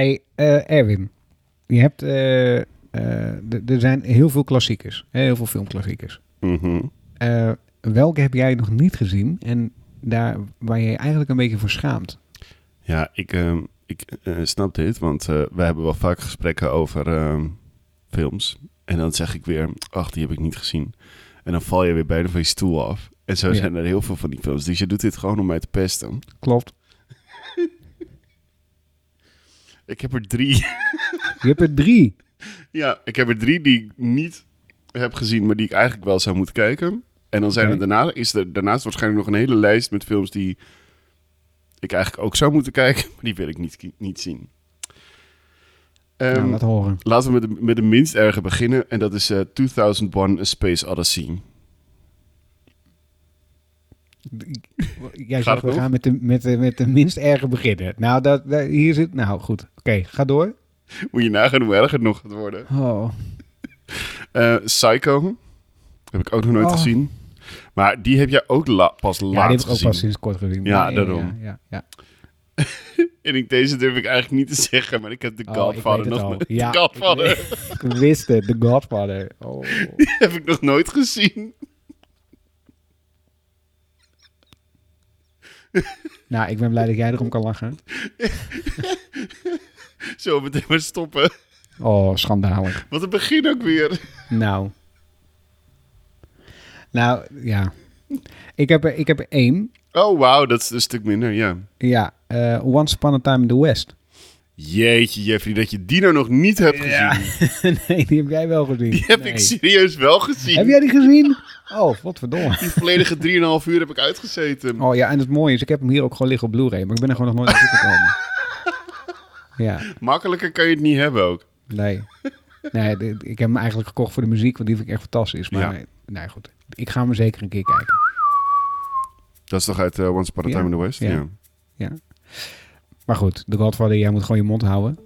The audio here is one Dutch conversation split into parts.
Hey, eh, Erwin. Je hebt... eh, eh, er zijn heel veel klassiekers. Heel veel filmklassiekers. Mhm. Welke heb jij nog niet gezien en daar waar je je eigenlijk een beetje voor schaamt? Ja, ik, ehm, ik snap dit, want we hebben wel vaak gesprekken over ehm, films. En dan zeg ik weer, ach, die heb ik niet gezien. En dan val je weer bijna van je stoel af. En zo Ja. zijn er heel veel van die films. Dus je doet dit gewoon om mij te pesten. Klopt. Ik heb er drie. Je hebt er drie. ja, ik heb er drie die ik niet heb gezien, maar die ik eigenlijk wel zou moeten kijken. En dan zijn er daarna, is er daarnaast waarschijnlijk nog een hele lijst met films die ik eigenlijk ook zou moeten kijken, maar die wil ik niet, niet zien. Ehm, nou, laat horen. Laten we met de, met de minst erge beginnen. En dat is eh 2001 A Space Odyssey. Jij zegt, we gaan met de, met, de, met de minst erge beginnen. Nou, dat, dat- hier zit... Nou, goed. Oké, ga door. Moet je nagaan hoe erg het nog gaat worden. Oh. Eh, Psycho. Heb ik ook nog nooit Oh. gezien. Maar die heb jij ook la- pas Ja, laat die heb ik ook pas sinds kort gezien. Ja, daarom. Ja, ja, En ik, deze durf ik eigenlijk niet te zeggen, maar ik heb The Oh, Godfather nog nooit- Ja, The Godfather ik Ik wist het, The Godfather. Oh. heb ik nog nooit gezien. Nou, ik ben blij dat jij erom kan lachen. Zo meteen maar stoppen. Oh, schandalig. Wat een begin ook weer. Nou. Nou, ja. Ik heb er, ik heb er één. Oh, wauw, dat is een stuk minder, ja. Ja, eh, Once Upon a Time in the West. Jeetje, Jeffrey, dat je die nou nog niet hebt gezien. nee, die heb jij wel gezien. Die heb Nee. ik serieus wel gezien. Heb jij die gezien? Oh, wat verdomme. Die volledige 3,5 uur heb ik uitgezeten. Oh ja, en het mooie is, ik heb hem hier ook gewoon liggen op Blu-ray, maar ik ben er gewoon nog nooit naartoe gekomen. Ja, Makkelijker kan je het niet hebben ook. nee. Nee, ik heb hem eigenlijk gekocht voor de muziek, want die vind ik echt fantastisch. Maar Ja. nee, nee, goed. Ik ga hem zeker een keer kijken. Dat is toch uit eh, Once Upon a Ja, Time in the West? ja. Ja. Maar goed, de Godfather, jij moet gewoon je mond houden.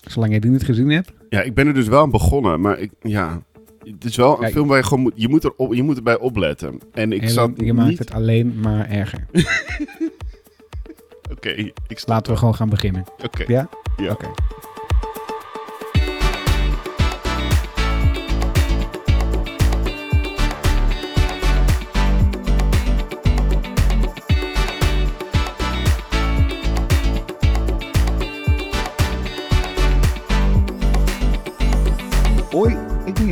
Zolang jij die niet gezien hebt. Ja, ik ben er dus wel aan begonnen, maar ik, ja... Het is wel een film waar je gewoon moet, je moet, er op, je moet erbij opletten. En ik en zat je maakt het alleen maar erger. Oké, ik. Laten we gewoon gaan beginnen. Oké. Ja? Ja. Oké.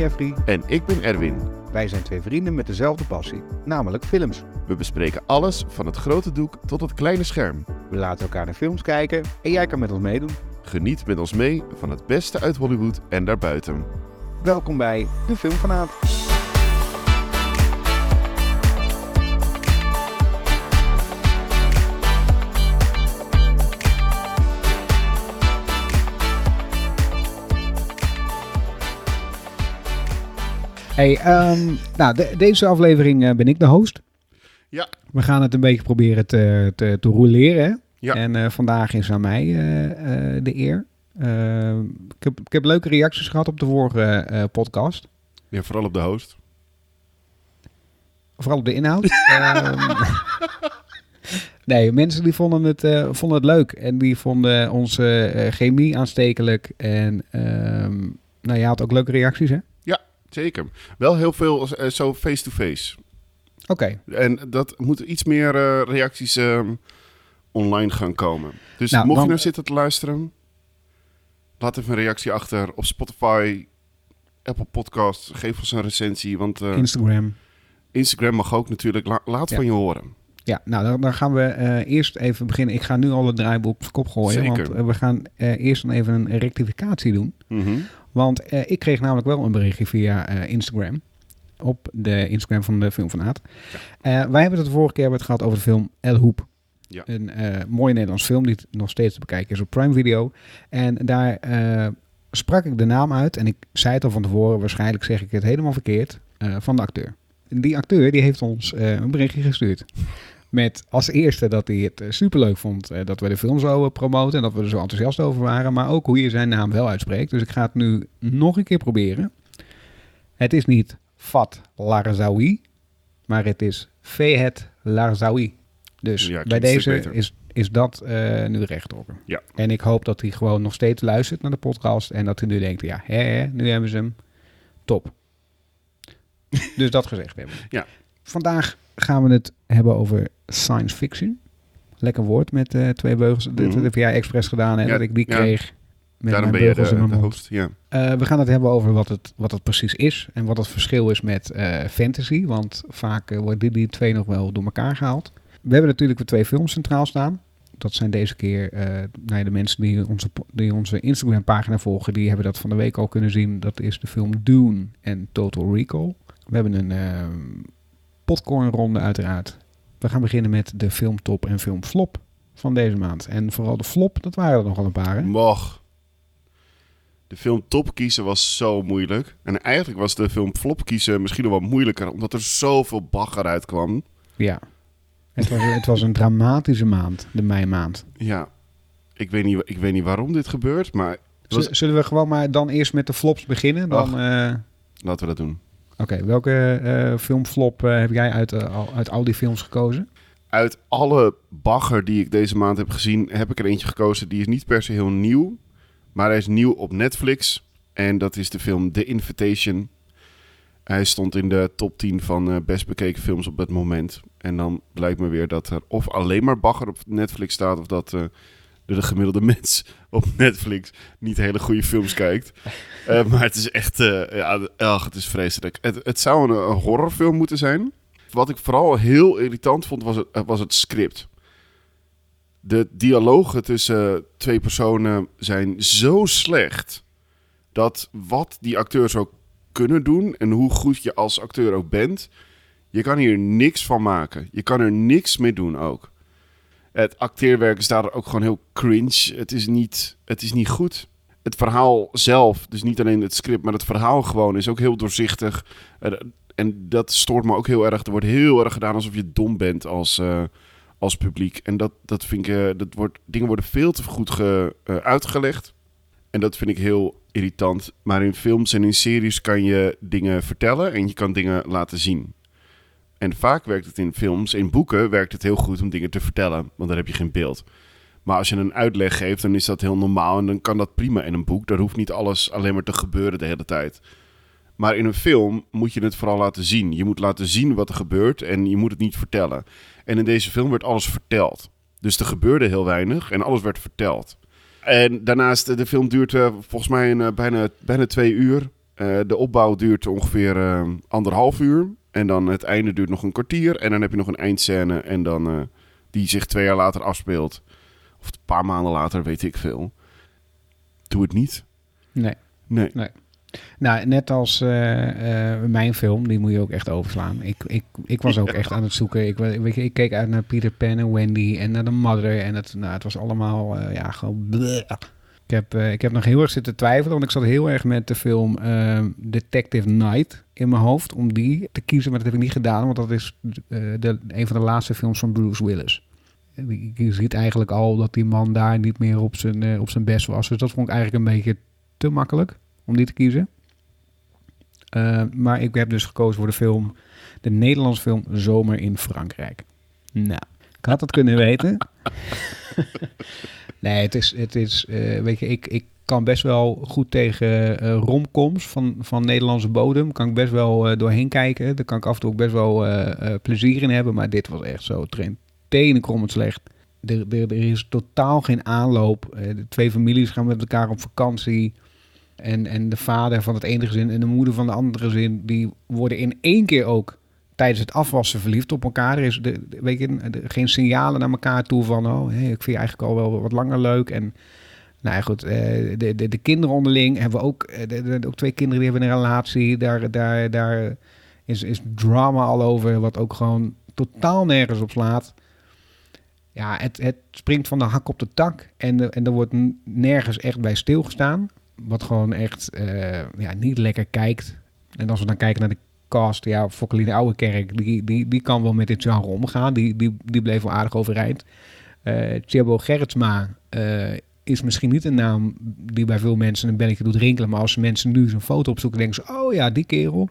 Jeffrey. En ik ben Erwin. Wij zijn twee vrienden met dezelfde passie, namelijk films. We bespreken alles van het grote doek tot het kleine scherm. We laten elkaar naar films kijken en jij kan met ons meedoen. Geniet met ons mee van het beste uit Hollywood en daarbuiten. Welkom bij de Film vanavond. Hey, ehm, nou, de- deze aflevering eh, ben ik de host. Ja. We gaan het een beetje proberen te, te, te roleren. Ja. En eh, vandaag is aan mij eh, de eer. Eh, ik, heb, ik heb leuke reacties gehad op de vorige podcast. Ja, vooral op de host. Vooral op de inhoud. Ehm, nee, mensen die vonden het, vonden het leuk. En die vonden onze chemie aanstekelijk. En ehm, nou, je had ook leuke reacties, hè? Zeker. Wel heel veel eh, zo face-to-face. Oké. En dat moet iets meer eh, reacties ehm, online gaan komen. Dus Nou, mocht dan- je nou zitten te luisteren, laat even een reactie achter op Spotify, Apple Podcasts. Geef ons een recensie, want eh, Instagram. Instagram mag ook natuurlijk. La- laat Ja. van je horen. Ja, nou dan, dan gaan we eerst even beginnen. Ik ga nu al het draaiboek op zijn kop gooien. Zeker. Want we gaan eerst dan even een rectificatie doen. Mhm. Want eh, ik kreeg namelijk wel een berichtje via eh, Instagram. Op de Instagram van de Film van Aad. Eh, wij hebben het de vorige keer het gehad over de film El Hoep. Ja. Een mooie Nederlands film die nog steeds te bekijken is op Prime Video. En daar sprak ik de naam uit. En ik zei het al van tevoren, waarschijnlijk zeg ik het helemaal verkeerd, van de acteur. En die acteur die heeft ons een berichtje gestuurd. Met als eerste dat hij het eh, superleuk vond eh, dat we de film zo eh, promoten. En dat we er zo enthousiast over waren. Maar ook hoe je zijn naam wel uitspreekt. Dus ik ga het nu nog een keer proberen. Het is niet Fat Larzaoui. Maar het is Fehet Larzaoui. Dus Ja, bij deze is is dat nu rechtdoor. Ja. En ik hoop dat hij gewoon nog steeds luistert naar de podcast en dat hij nu denkt, ja, hè, hè, nu hebben ze hem. Top. dus dat gezegd hebben. Ja. Vandaag gaan we het hebben over science fiction. Lekker woord met eh, twee beugels. Mhm. dit heb jij expres gedaan, Ja, dat ik die kreeg. Met Daarom mijn ben je de, in mijn de host. Ja. Eh, we gaan het hebben over wat het, wat het precies is en wat het verschil is met eh, fantasy. Want vaak worden die, die twee nog wel door elkaar gehaald. We hebben natuurlijk weer twee films centraal staan. Dat zijn deze keer nou ja, de mensen die onze, die onze Instagram pagina volgen. Die hebben dat van de week al kunnen zien. Dat is de film Dune en Total Recall. We hebben een eh popcornronde uiteraard. We gaan beginnen met de filmtop en filmflop van deze maand. En vooral de flop, dat waren er nogal een paar hè? De film top kiezen was zo moeilijk. En eigenlijk was de film flop kiezen misschien nog wel moeilijker, omdat er zoveel bagger uitkwam. Ja. Het was, het was een dramatische maand, de meimaand. Ja, ik weet niet, ik weet niet waarom dit gebeurt, maar was- Zullen we gewoon maar dan eerst met de flops beginnen? Dan, eh, laten we dat doen. Oké, welke eh, filmflop eh, heb jij uit, eh, uit al die films gekozen? Uit alle bagger die ik deze maand heb gezien, heb ik er eentje gekozen. Die is niet per se heel nieuw, maar hij is nieuw op Netflix. En dat is de film The Invitation. Hij stond in de top 10 van best bekeken films op het moment. En dan blijkt me weer dat er of alleen maar bagger op Netflix staat... of dat eh, de gemiddelde mens op Netflix niet hele goede films kijkt. Eh, maar het is echt... eh, ja, het is vreselijk. Het, het zou een, een horrorfilm moeten zijn. Wat ik vooral heel irritant vond, was het, eh, was het script. De dialogen tussen twee personen zijn zo slecht... dat wat die acteurs ook kunnen doen... en hoe goed je als acteur ook bent... je kan hier niks van maken. Je kan er niks mee doen ook. Het acteerwerk is daar ook gewoon heel cringe. Het is niet, het is niet goed. Het verhaal zelf, dus niet alleen het script, maar het verhaal gewoon is ook heel doorzichtig. En dat stoort me ook heel erg. Er wordt heel erg gedaan alsof je dom bent als, eh, als publiek. En dat, dat vind ik, eh, dat wordt, dingen worden veel te goed eh, uitgelegd. En dat vind ik heel irritant. Maar in films en in series kan je dingen vertellen en je kan dingen laten zien. En vaak werkt het in films, in boeken werkt het heel goed om dingen te vertellen, want dan heb je geen beeld. Maar als je een uitleg geeft, dan is dat heel normaal en dan kan dat prima in een boek. Daar hoeft niet alles alleen maar te gebeuren de hele tijd. Maar in een film moet je het vooral laten zien. Je moet laten zien wat er gebeurt en je moet het niet vertellen. En in deze film werd alles verteld. Dus er gebeurde heel weinig en alles werd verteld. En daarnaast, eh, de film duurt eh, volgens mij een, eh, bijna, bijna twee uur. De opbouw duurt ongeveer anderhalf uur. En dan het einde duurt nog een kwartier. En dan heb je nog een eindscène en dan, eh, die zich twee jaar later afspeelt. Of een paar maanden later, weet ik veel. Doe het niet. Nee. Nee. Nou, net als eh, eh, mijn film, die moet je ook echt overslaan. Ik, ik, ik was ook echt aan het zoeken. Ik, weet je, ik keek uit naar Peter Pan en Wendy en naar de Mother. En het, nou, het was allemaal, ja, gewoon... bleh. Ik heb, ik heb nog heel erg zitten twijfelen, want ik zat heel erg met de film Detective Night in mijn hoofd om die te kiezen, maar dat heb ik niet gedaan, want dat is eh, de, een van de laatste films van Bruce Willis. Je ziet eigenlijk al dat die man daar niet meer op zijn, eh, op zijn best was. Dus dat vond ik eigenlijk een beetje te makkelijk om die te kiezen. Eh, maar ik heb dus gekozen voor de film, de Nederlandse film Zomer in Frankrijk. Nou, ik had het kunnen weten. nee, het is, het is weet je, ik, ik kan best wel goed tegen eh, romcoms van, van Nederlandse bodem. Kan ik best wel eh, doorheen kijken. Daar kan ik af en toe ook best wel eh, plezier in hebben. Maar dit was echt zo tenenkrommend slecht. Er, er, is totaal geen aanloop. De twee families gaan met elkaar op vakantie. En, en de vader van het ene gezin en de moeder van de andere gezin... die worden in één keer ook tijdens het afwassen verliefd op elkaar. Er is de, weet geen signalen naar elkaar toe van... oh, ik vind je eigenlijk al wel wat langer leuk. En nou ja, goed, eh, de, de, de kinderen onderling hebben we ook... eh, de, ook twee kinderen die hebben een relatie. Daar, daar, daar is, is drama al over... wat ook gewoon totaal nergens op slaat. Ja, het, het springt van de hak op de tak. En, de- en er wordt nergens echt bij stilgestaan. Wat gewoon echt eh, ja, niet lekker kijkt. En als we dan kijken naar de cast, ja, Fokkeline Ouwekerk, die, die, die kan wel met dit genre omgaan. Die, die, die bleef wel aardig overeind. Eh Tjebo Gerritsma eh, is misschien niet een naam die bij veel mensen een belletje doet rinkelen. Maar als mensen nu zijn foto opzoeken, denken ze, oh ja, die kerel.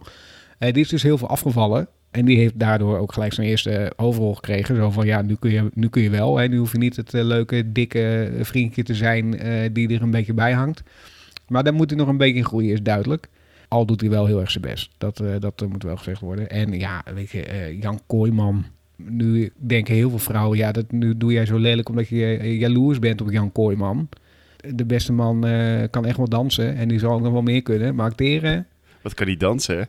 Eh, die is dus heel veel afgevallen. En die heeft daardoor ook gelijk zijn eerste overrol gekregen. Zo van, ja, nu kun je, nu kun je wel. Hè. Nu hoef je niet het eh, leuke, dikke vriendje te zijn eh, die er een beetje bij hangt. Maar daar moet hij nog een beetje groeien, is duidelijk. Al doet hij wel heel erg zijn best. Dat, eh, dat moet wel gezegd worden. En ja, weet je, eh, Jan Kooijman. Nu denken heel veel vrouwen, ja, dat, nu doe jij zo lelijk omdat je jaloers bent op Jan Kooijman. De beste man eh, kan echt wel dansen en die zal ook nog wel meer kunnen. Maar acteren, Wat kan die dansen, hè?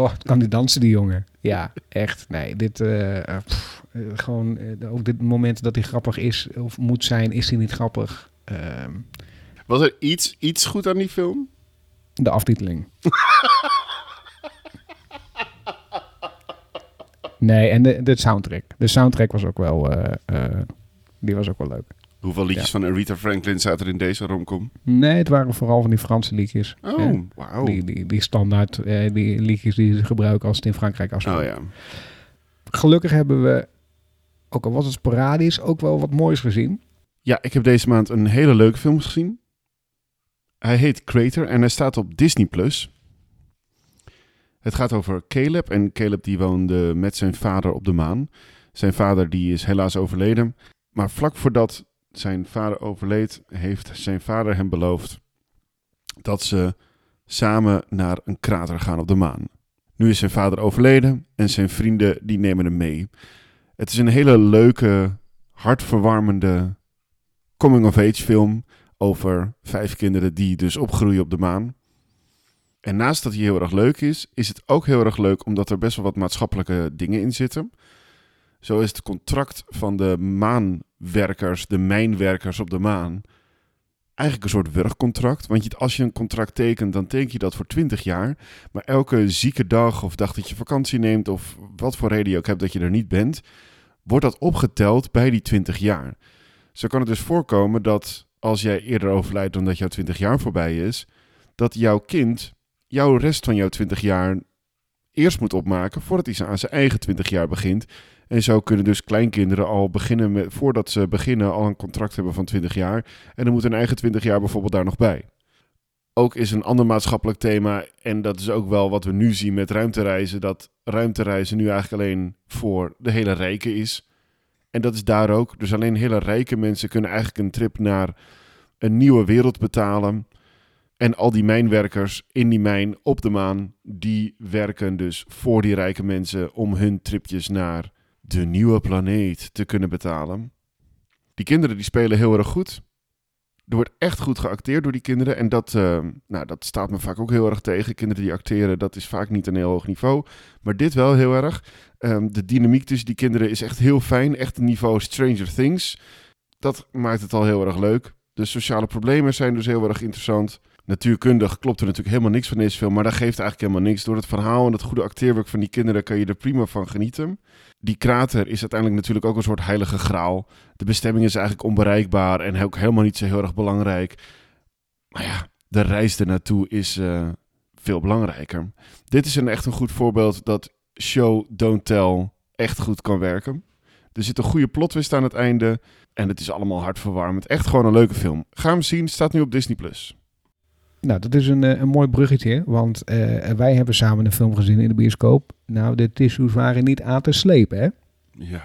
oh, kan die dansen die jongen. Ja, echt. Nee, dit, eh, eh, pff, gewoon, ook dit moment dat hij grappig is of moet zijn, is hij niet grappig. Ehm, Was er iets, iets goed aan die film? de aftiteling. nee, en de, de soundtrack. De soundtrack was ook wel, eh, eh, die was ook wel leuk. Hoeveel liedjes van Aretha Franklin zaten er in deze romcom? Nee, het waren vooral van die Franse liedjes. Oh, wauw. Die, die, die standaard, eh, die liedjes die ze gebruiken als het in Frankrijk afspeelt. Oh ja. Gelukkig hebben we, ook al was het sporadisch, ook wel wat moois gezien. Ja, ik heb deze maand een hele leuke film gezien. Hij heet Crater en hij staat op Disney+. Plus. Het gaat over Caleb en Caleb die woonde met zijn vader op de maan. Zijn vader die is helaas overleden. Maar vlak voordat zijn vader overleed, heeft zijn vader hem beloofd dat ze samen naar een krater gaan op de maan. Nu is zijn vader overleden en zijn vrienden die nemen hem mee. Het is een hele leuke, hartverwarmende coming-of-age film over vijf kinderen die dus opgroeien op de maan. En naast dat hij heel erg leuk is, is het ook heel erg leuk omdat er best wel wat maatschappelijke dingen in zitten. Zo is het contract van de maanwerkers, de mijnwerkers op de maan, eigenlijk een soort werkcontract. Want als je een contract tekent, dan teken je dat voor 20 jaar. Maar elke zieke dag of dag dat je vakantie neemt of wat voor reden je ook hebt dat je er niet bent, wordt dat opgeteld bij die 20 jaar. Zo kan het dus voorkomen dat als jij eerder overlijdt dan dat jouw 20 jaar voorbij is, dat jouw kind jouw rest van jouw 20 jaar eerst moet opmaken voordat hij aan zijn eigen 20 jaar begint. En zo kunnen dus kleinkinderen al beginnen met, voordat ze beginnen, al een contract hebben van 20 jaar. En dan moet hun eigen 20 jaar bijvoorbeeld daar nog bij. Ook is een ander maatschappelijk thema, en dat is ook wel wat we nu zien met ruimtereizen, dat ruimtereizen nu eigenlijk alleen voor de hele rijken is. En dat is daar ook. Dus alleen hele rijke mensen kunnen eigenlijk een trip naar een nieuwe wereld betalen. En al die mijnwerkers in die mijn op de maan, die werken dus voor die rijke mensen om hun tripjes naar de nieuwe planeet te kunnen betalen. Die kinderen die spelen heel erg goed. Er wordt echt goed geacteerd door die kinderen. En dat, uh, nou, dat staat me vaak ook heel erg tegen. Kinderen die acteren, dat is vaak niet een heel hoog niveau. Maar dit wel heel erg. Um, de dynamiek tussen die kinderen is echt heel fijn. Echt een niveau Stranger Things. Dat maakt het al heel erg leuk. De sociale problemen zijn dus heel erg interessant. Natuurkundig klopt er natuurlijk helemaal niks van deze film, maar dat geeft eigenlijk helemaal niks. Door het verhaal en het goede acteerwerk van die kinderen kan je er prima van genieten. Die krater is uiteindelijk natuurlijk ook een soort heilige graal. De bestemming is eigenlijk onbereikbaar en ook helemaal niet zo heel erg belangrijk. Maar ja, de reis ernaartoe is uh, veel belangrijker. Dit is een echt een goed voorbeeld dat show, don't tell echt goed kan werken. Er zit een goede plotwist aan het einde en het is allemaal hartverwarmend. Echt gewoon een leuke film. Ga hem zien, staat nu op Disney+. Nou, dat is een, een mooi bruggetje, want uh, wij hebben samen een film gezien in de bioscoop. Nou, de tissues waren niet aan te slepen, hè? Ja.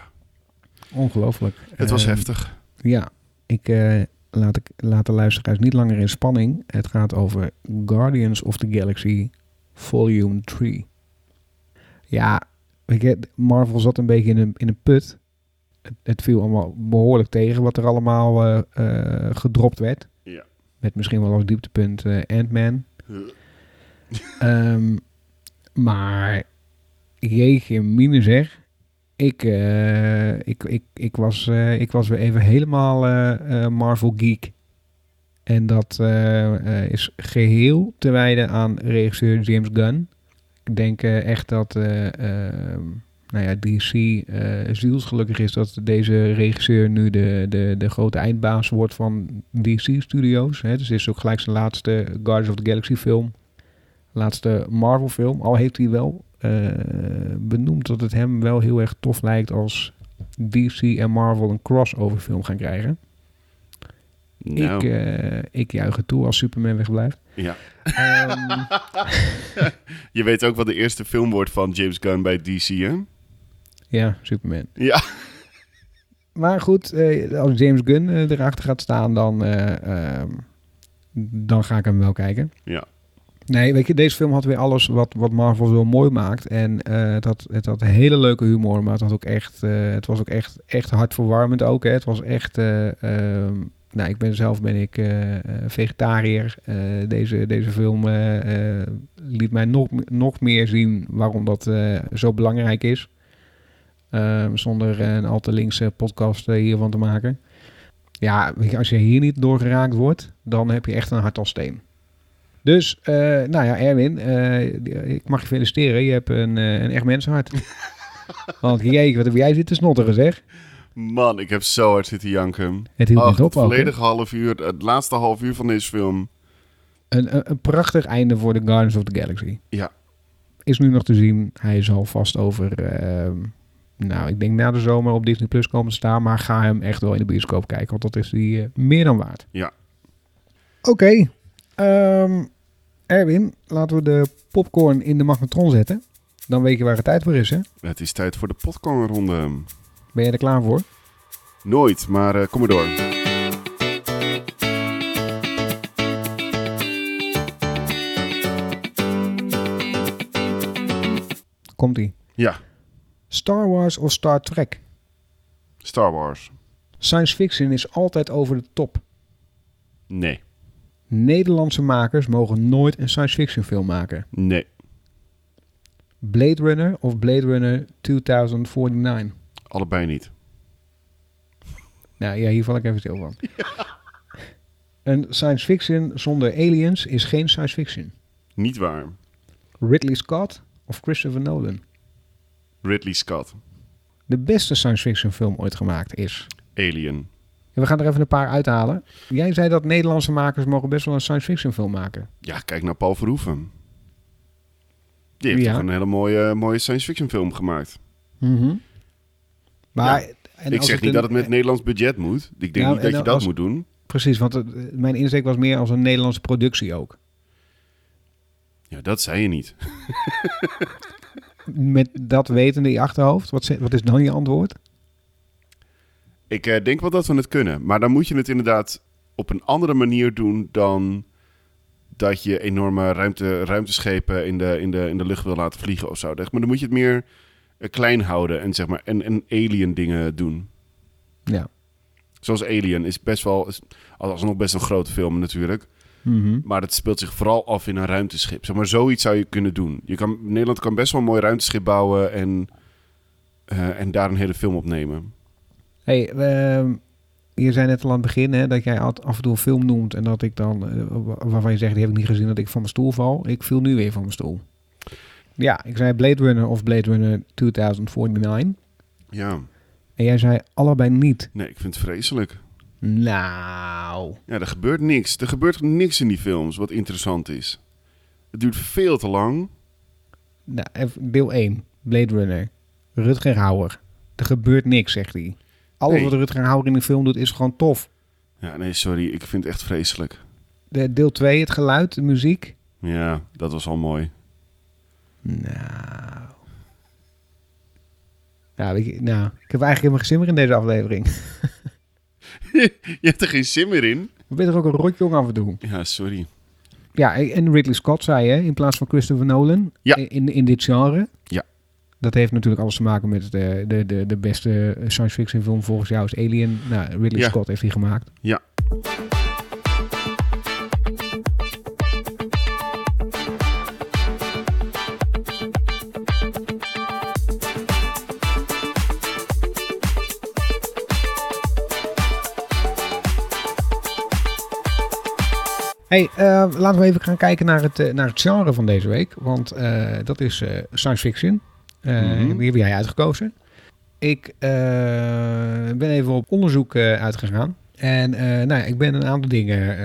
Ongelooflijk. Het was uh, heftig. Ja, ik uh, laat, ik, laat de luisteraars niet langer in spanning. Het gaat over Guardians of the Galaxy Volume 3. Ja, weet je, Marvel zat een beetje in een, in een put. Het, het viel allemaal behoorlijk tegen wat er allemaal gedropt werd. Met misschien wel als dieptepunt uh, Ant-Man. um, maar jeetje mine zeg. Ik, uh, ik, ik, ik, was, uh, ik was weer even helemaal Marvel geek. En dat is geheel te wijden aan regisseur James Gunn. Ik denk echt dat ehm, nou ja, DC uh, zielsgelukkig is dat deze regisseur nu de, de, de grote eindbaas wordt van DC Studios. Hè. Dus dit is ook gelijk zijn laatste Guardians of the Galaxy film. Laatste Marvel film. Al heeft hij wel uh, benoemd dat het hem wel heel erg tof lijkt als DC en Marvel een crossover film gaan krijgen. Nou, Ik, eh, ik juich het toe als Superman wegblijft. ja. Ehm, Je weet ook wat de eerste film wordt van James Gunn bij DC, hè? Ja, Superman. Ja. Maar goed, eh, als James Gunn eh, erachter gaat staan, dan, eh, ehm, dan ga ik hem wel kijken. Ja. Nee, weet je, deze film had weer alles wat, wat Marvel zo mooi maakt. En eh, het, had, het had hele leuke humor, maar het, had ook echt, eh, het was ook echt, echt hartverwarmend ook. Hè. Het was echt... eh, ehm, nou, ik ben zelf ben ik eh, eh, vegetariër. Eh, deze, deze film eh, eh, liet mij nog, nog meer zien waarom dat eh, zo belangrijk is. Ehm, zonder eh, een al te linkse podcast eh, hiervan te maken. Ja, als je hier niet door geraakt wordt, dan heb je echt een hart als steen. Dus, eh, nou ja, Erwin, ik mag je feliciteren. Je hebt een, eh, een echt mensenhart. Want jeetje, wat heb jij zitten snotteren, zeg. Man, ik heb zo hard zitten janken. Het hield Ach, niet op het volledige half uur, het laatste half uur van deze film. Een, een, een prachtig einde voor The Guardians of the Galaxy. Ja. Is nu nog te zien. Hij zal vast over, ehm, nou, ik denk na de zomer op Disney Plus komen te staan. Maar ga hem echt wel in de bioscoop kijken, want dat is die eh, meer dan waard. Ja. Oké. ehm, Erwin, laten we de popcorn in de magnetron zetten. Dan weet je waar het tijd voor is, hè? Het is tijd voor de popcornronde. Ben je er klaar voor? Nooit, maar eh, kom maar door. Komt-ie. Ja, Star Wars of Star Trek? Star Wars. Science fiction is altijd over de top. Nee, Nederlandse makers mogen nooit een science fiction film maken. nee. Blade Runner of Blade Runner 2049? Allebei niet. Nou ja, hier val ik even stil van. Een science fiction zonder aliens is geen science fiction. Niet waar. Ridley Scott of Christopher Nolan? Ridley Scott. De beste science fiction film ooit gemaakt is. Alien. En we gaan er even een paar uithalen. Jij zei dat Nederlandse makers mogen best wel een science fiction film maken. Ja, kijk naar Paul Verhoeven. Die heeft Ja. toch een hele mooie, mooie science fiction film gemaakt. Maar en ik zeg niet een- dat het met Nederlands budget moet. Ik denk Ja, niet dat je dat als- moet doen. Precies, want het- mijn insteek was meer als een Nederlandse productie ook. Ja, dat zei je niet. Met dat wetende in je achterhoofd, wat, wat is dan je antwoord? Ik eh, denk wel dat we het kunnen. Maar dan moet je het inderdaad op een andere manier doen dan dat je enorme ruimte, ruimteschepen in de, in, de, in de lucht wil laten vliegen of zo. Maar dan moet je het meer eh, klein houden en, zeg maar, en, en alien dingen doen. Ja. Zoals Alien is best wel, alsnog best een grote film natuurlijk. Mhm. Maar het speelt zich vooral af in een ruimteschip. Zeg maar, zoiets zou je kunnen doen. Je kan, Nederland kan best wel een mooi ruimteschip bouwen en, eh, en daar een hele film op nemen. Hey, ehm, je zei net al aan het begin hè, dat jij af en toe een film noemt en dat ik dan, eh, wa- waarvan je zegt, die heb ik niet gezien, dat ik van mijn stoel val. Ik viel nu weer van mijn stoel. Ja, ik zei Blade Runner of Blade Runner 2049. Ja, En jij zei allebei niet. nee, ik vind het vreselijk. Nou. Ja, er gebeurt niks. Er gebeurt niks in die films wat interessant is. Het duurt veel te lang. nou even deel 1, Blade Runner. Rutger Hauer. Er gebeurt niks, zegt hij. Alles Nee. wat Rutger Hauer in de film doet is gewoon tof. Ja, nee, sorry. Ik vind het echt vreselijk. De, deel 2, het geluid, de muziek. Ja, dat was al mooi. Nou. Nou, je, nou, ik heb eigenlijk helemaal geen zin meer in deze aflevering. Je hebt er geen zin meer in. Ik ben er ook een rotjong af en toe. Ja, sorry. Ja, en Ridley Scott zei hè, in plaats van Christopher Nolan. Ja. In, in dit genre. Ja. Dat heeft natuurlijk alles te maken met de, de, de, de beste science fiction film volgens jou is Alien. Nou, Ridley Ja. Scott heeft die gemaakt. Ja. Hey, eh, laten we even gaan kijken naar het, eh, naar het genre van deze week. Want eh, dat is science fiction. Mhm. Die heb jij uitgekozen. Ik ben even op onderzoek uitgegaan. En nou ja, ik ben een aantal dingen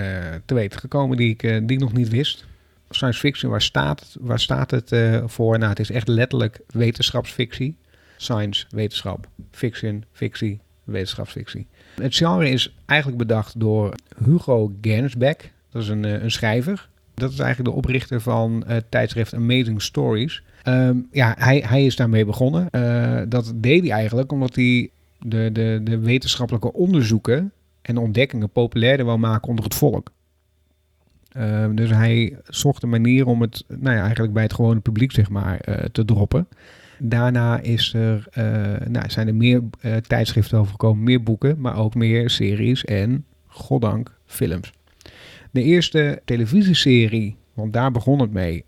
te weten gekomen die ik, die ik nog niet wist. Science fiction, waar staat, het- waar staat het voor? Nou, het is echt letterlijk wetenschapsfictie. Science, wetenschap, fiction, fictie, wetenschapsfictie. Het genre is eigenlijk bedacht door Hugo Gernsback. Dat is een, eh, een schrijver. Dat is eigenlijk de oprichter van het tijdschrift Amazing Stories. Ehm, ja, hij, hij is daarmee begonnen. Eh, dat deed hij eigenlijk omdat hij de, de, de wetenschappelijke onderzoeken en ontdekkingen populairder wil maken onder het volk. Ehm, dus hij zocht een manier om het nou ja, eigenlijk bij het gewone publiek zeg maar, eh, te droppen. Daarna is er, eh, nou, zijn er meer eh, tijdschriften over gekomen, meer boeken, maar ook meer series en, goddank, films. De eerste televisieserie, want daar begon het mee,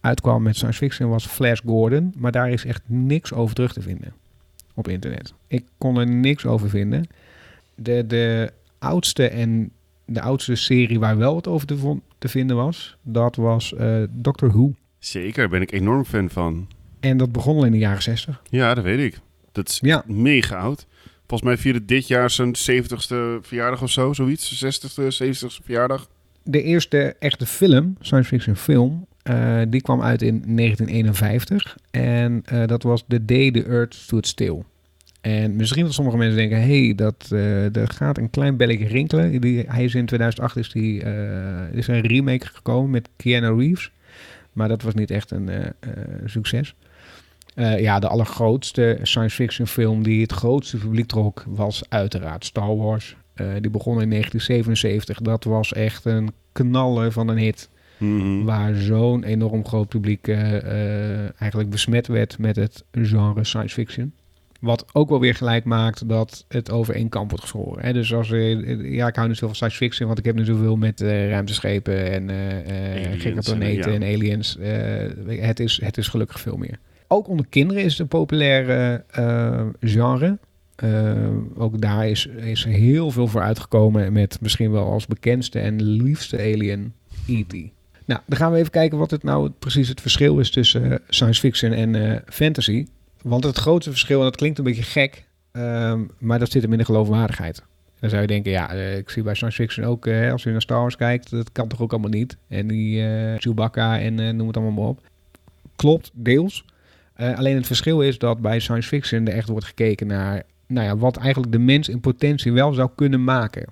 uitkwam met science fiction was Flash Gordon, maar daar is echt niks over terug te vinden op internet. Ik kon er niks over vinden. De, de oudste en de oudste serie waar wel wat over te, te vinden was, dat was uh, Doctor Who. Zeker, ben ik enorm fan van. En dat begon al in de jaren 60. Ja, dat weet ik. Dat is ja. mega oud. Volgens mij vierde dit jaar zijn 70ste verjaardag of zo, zoiets. 60ste, 70ste verjaardag. De eerste echte film, science fiction film, uh, die kwam uit in 1951. En uh, dat was The Day the Earth Stood Still. En misschien dat sommige mensen denken, hé, hey, dat uh, er gaat een klein belletje rinkelen. Die, hij is in 2008 is, die, is een remake gekomen met Keanu Reeves. Maar dat was niet echt een uh, succes. ja, de allergrootste science fiction film die het grootste publiek trok was uiteraard Star Wars. die begon in 1977. Dat was echt een knaller van een hit. Mm-hmm. Waar zo'n enorm groot publiek eigenlijk besmet werd met het genre science fiction. Wat ook wel weer gelijk maakt dat het over één kamp wordt geschoren. Hè? Dus als ja, ik hou nu zoveel science fiction, want ik heb nu zoveel met uh, ruimteschepen en uh, gekke planeten en aliens. Uh, het, is, het is gelukkig veel meer. Ook onder kinderen is het een populaire genre. ook daar is, is heel veel voor uitgekomen met misschien wel als bekendste en liefste alien E.T. Nou, dan gaan we even kijken wat het nou precies het verschil is tussen science fiction en fantasy. Want het grootste verschil, en dat klinkt een beetje gek, um, maar dat zit hem in de geloofwaardigheid. Dan zou je denken, ja, uh, ik zie bij science fiction ook, uh, als je naar Star Wars kijkt, dat kan toch ook allemaal niet. En die uh, Chewbacca en noem het allemaal maar op. Klopt, deels. Alleen het verschil is dat bij science fiction er echt wordt gekeken naar, nou ja, wat eigenlijk de mens in potentie wel zou kunnen maken.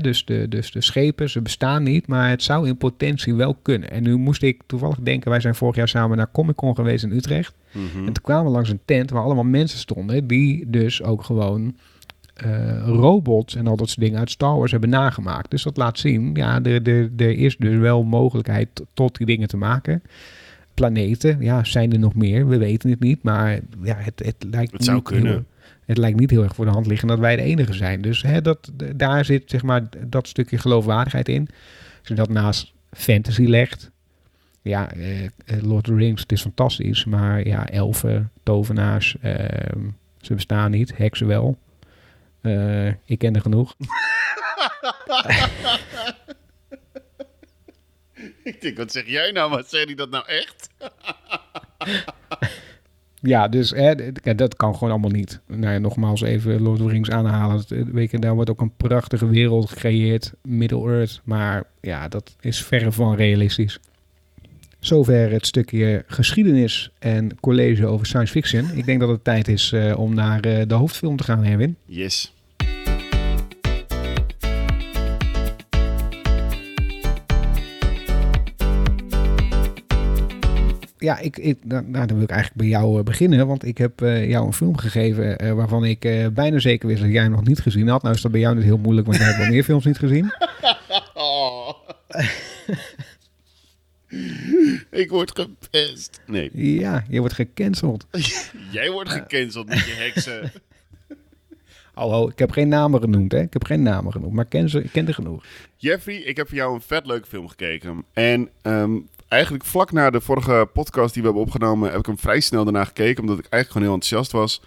Dus, de, dus de schepen, ze bestaan niet, maar het zou in potentie wel kunnen. En nu moest ik toevallig denken, wij zijn vorig jaar samen naar Comic Con geweest in Utrecht. Mhm. En toen kwamen we langs een tent waar allemaal mensen stonden die dus ook gewoon uh, robots en al dat soort dingen uit Star Wars hebben nagemaakt. Dus dat laat zien, ja, er, er, er is dus wel mogelijkheid tot die dingen te maken. Planeten, ja, zijn er nog meer? We weten het niet, maar ja, het, het lijkt het zou kunnen. Heel, het lijkt niet heel erg voor de hand liggen dat wij de enige zijn. Dus hè, dat, daar zit zeg maar dat stukje geloofwaardigheid in. Als je dat naast fantasy legt, ja, eh, Lord of the Rings, het is fantastisch, maar ja, elfen, tovenaars, uh, ze bestaan niet, heksen wel. Uh, ik ken er genoeg. ik denk, wat zeg jij nou? Wat zeg je dat nou echt? ja, dus hè, dat kan gewoon allemaal niet. Nou ja, nogmaals even Lord of the Rings aanhalen. Weet je, daar wordt ook een prachtige wereld gecreëerd, Middle-earth. Maar ja, dat is verre van realistisch. Zover het stukje geschiedenis en college over science fiction. Ik denk dat het tijd is uh, om naar uh, de hoofdfilm te gaan, Herwin. Yes. Ja, ik, ik, nou, dan wil ik eigenlijk bij jou uh, beginnen. Want ik heb jou een film gegeven waarvan ik bijna zeker wist dat jij hem nog niet gezien had. Nou is dat bij jou niet heel moeilijk, want jij hebt wel meer films niet gezien. Oh. Ik word gepest. Nee. Ja, je wordt gecanceld. Jij wordt gecanceld met je heksen. Hallo, ik heb geen namen genoemd, hè? Ik heb geen namen genoemd, maar ken, ze, ik ken er genoeg. Jeffrey, ik heb voor jou een vet leuke film gekeken. En um, eigenlijk vlak na de vorige podcast die we hebben opgenomen, heb ik hem vrij snel daarna gekeken, omdat ik eigenlijk gewoon heel enthousiast was.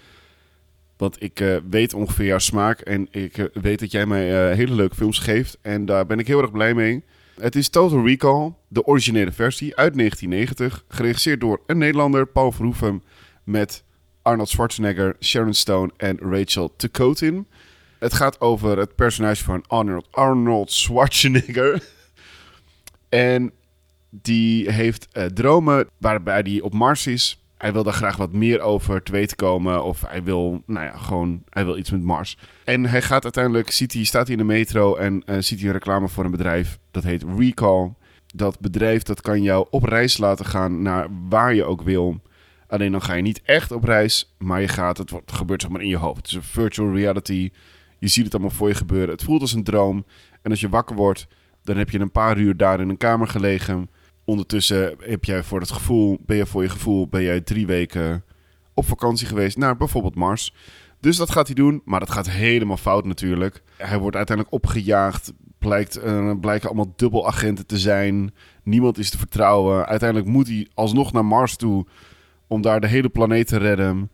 Want ik uh, weet ongeveer jouw smaak en ik uh, weet dat jij mij uh, hele leuke films geeft. En daar ben ik heel erg blij mee. Het is Total Recall, de originele versie uit 1990, geregisseerd door een Nederlander, Paul Verhoeven, met Arnold Schwarzenegger, Sharon Stone en Rachel Tekotin. Het gaat over het personage van Arnold, Arnold Schwarzenegger. en die heeft uh, dromen waarbij hij op Mars is. hij wil daar graag wat meer over te weten komen. Of hij wil, nou ja, gewoon, hij wil iets met Mars. En hij gaat uiteindelijk, ziet hij, staat hij in de metro en uh, ziet hij een reclame voor een bedrijf. Dat heet Recall. Dat bedrijf dat kan jou op reis laten gaan naar waar je ook wil. Alleen dan ga je niet echt op reis, maar je gaat, het, gebeurt zeg maar in je hoofd. Het is een virtual reality. Je ziet het allemaal voor je gebeuren. Het voelt als een droom. En als je wakker wordt, dan heb je een paar uur daar in een kamer gelegen. Ondertussen heb jij voor het gevoel, ben je voor je gevoel, ben jij drie weken op vakantie geweest naar bijvoorbeeld Mars. Dus dat gaat hij doen, maar dat gaat helemaal fout natuurlijk. Hij wordt uiteindelijk opgejaagd, blijkt, uh, blijken allemaal dubbelagenten te zijn. Niemand is te vertrouwen. Uiteindelijk moet hij alsnog naar Mars toe om daar de hele planeet te redden.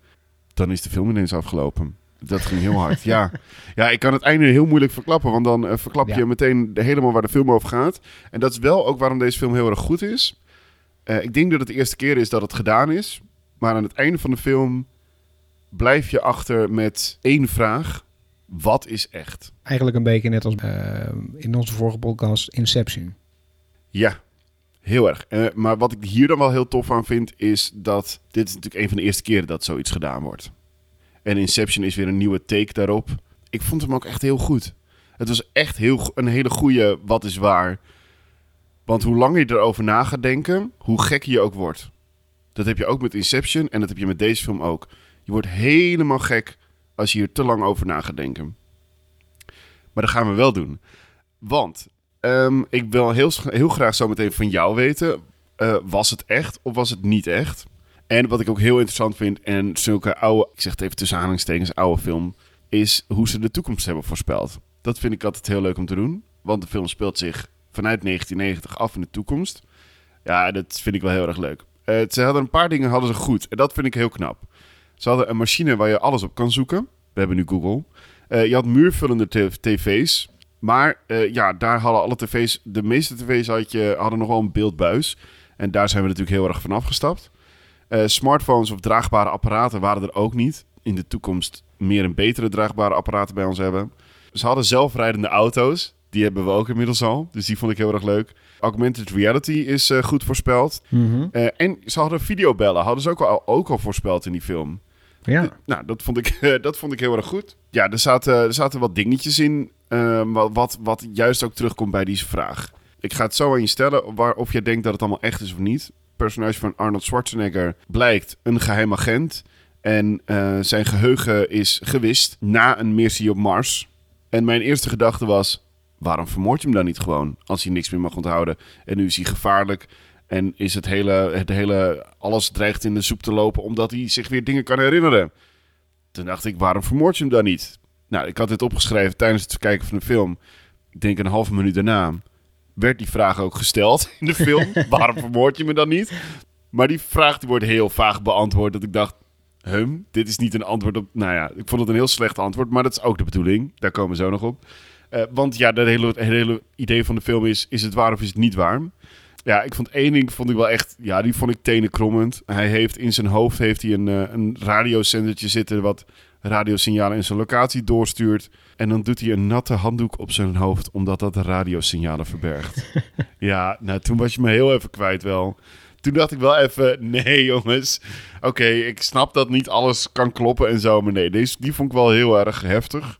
Dan is de film ineens afgelopen. Dat ging heel hard, ja. Ja, ik kan het einde heel moeilijk verklappen, want dan uh, verklap je meteen helemaal waar de film over gaat. En dat is wel ook waarom deze film heel erg goed is. Uh, ik denk dat het de eerste keer is dat het gedaan is. Maar aan het einde van de film blijf je achter met één vraag. Wat is echt? Eigenlijk een beetje net als uh, in onze vorige podcast Inception. Ja, heel erg. Uh, maar wat ik hier dan wel heel tof aan vind, is dat dit is natuurlijk een van de eerste keren dat zoiets gedaan wordt. En Inception is weer een nieuwe take daarop. Ik vond hem ook echt heel goed. Het was echt heel, een hele goede wat is waar. Want hoe langer je erover na gaat denken, hoe gekker je ook wordt. Dat heb je ook met Inception en dat heb je met deze film ook. Je wordt helemaal gek als je hier te lang over na gaat denken. Maar dat gaan we wel doen. Want um, ik wil heel, heel graag zo meteen van jou weten. Uh, was het echt of was het niet echt? En wat ik ook heel interessant vind, en zulke oude, ik zeg het even tussen aanhalingstekens, oude film, is hoe ze de toekomst hebben voorspeld. Dat vind ik altijd heel leuk om te doen, want de film speelt zich vanuit 1990 af in de toekomst. Ja, dat vind ik wel heel erg leuk. Uh, ze hadden een paar dingen hadden ze goed, en dat vind ik heel knap. Ze hadden een machine waar je alles op kan zoeken. We hebben nu Google. Uh, je had muurvullende tv's. Maar uh, ja, daar hadden alle tv's, de meeste tv's had je, hadden nog wel een beeldbuis. En daar zijn we natuurlijk heel erg van afgestapt. Uh, smartphones of draagbare apparaten waren er ook niet. In de toekomst meer en betere draagbare apparaten bij ons hebben. Ze hadden zelfrijdende auto's. Die hebben we ook inmiddels al. Dus die vond ik heel erg leuk. Augmented reality is uh, goed voorspeld. Mhm. Mm -hmm. uh, en ze hadden videobellen. Hadden ze ook al, ook al voorspeld in die film. Ja. nou, dat vond, ik, dat vond ik heel erg goed. Ja, er zaten, er zaten wat dingetjes in. wat, wat, wat juist ook terugkomt bij deze vraag. Ik ga het zo aan je stellen. Waar, of jij denkt dat het allemaal echt is of niet personage van Arnold Schwarzenegger blijkt een geheim agent. En uh, zijn geheugen is gewist na een missie op Mars. En mijn eerste gedachte was: waarom vermoord je hem dan niet gewoon? Als hij niks meer mag onthouden. En nu is hij gevaarlijk. En is het hele, het hele. Alles dreigt in de soep te lopen omdat hij zich weer dingen kan herinneren. Toen dacht ik: waarom vermoord je hem dan niet? Nou, ik had dit opgeschreven tijdens het kijken van de film. Ik denk een halve minuut daarna werd die vraag ook gesteld in de film. Waarom vermoord je me dan niet? Maar die vraag die wordt heel vaag beantwoord. Dat ik dacht, hum, dit is niet een antwoord op... Nou ja, ik vond het een heel slecht antwoord. Maar dat is ook de bedoeling. Daar komen we zo nog op. Uh, want ja, het hele, hele idee van de film is... Is het waar of is het niet waar? Ja, ik vond één ding vond ik wel echt... Ja, die vond ik tenenkrommend. Hij heeft in zijn hoofd heeft hij een, uh, een radiozendertje zitten... wat radiosignalen in zijn locatie doorstuurt. En dan doet hij een natte handdoek op zijn hoofd, omdat dat de radiosignalen verbergt. ja, nou toen was je me heel even kwijt wel. Toen dacht ik wel even, nee jongens. Oké, okay, ik snap dat niet alles kan kloppen en zo. Maar nee, deze, die vond ik wel heel erg heftig.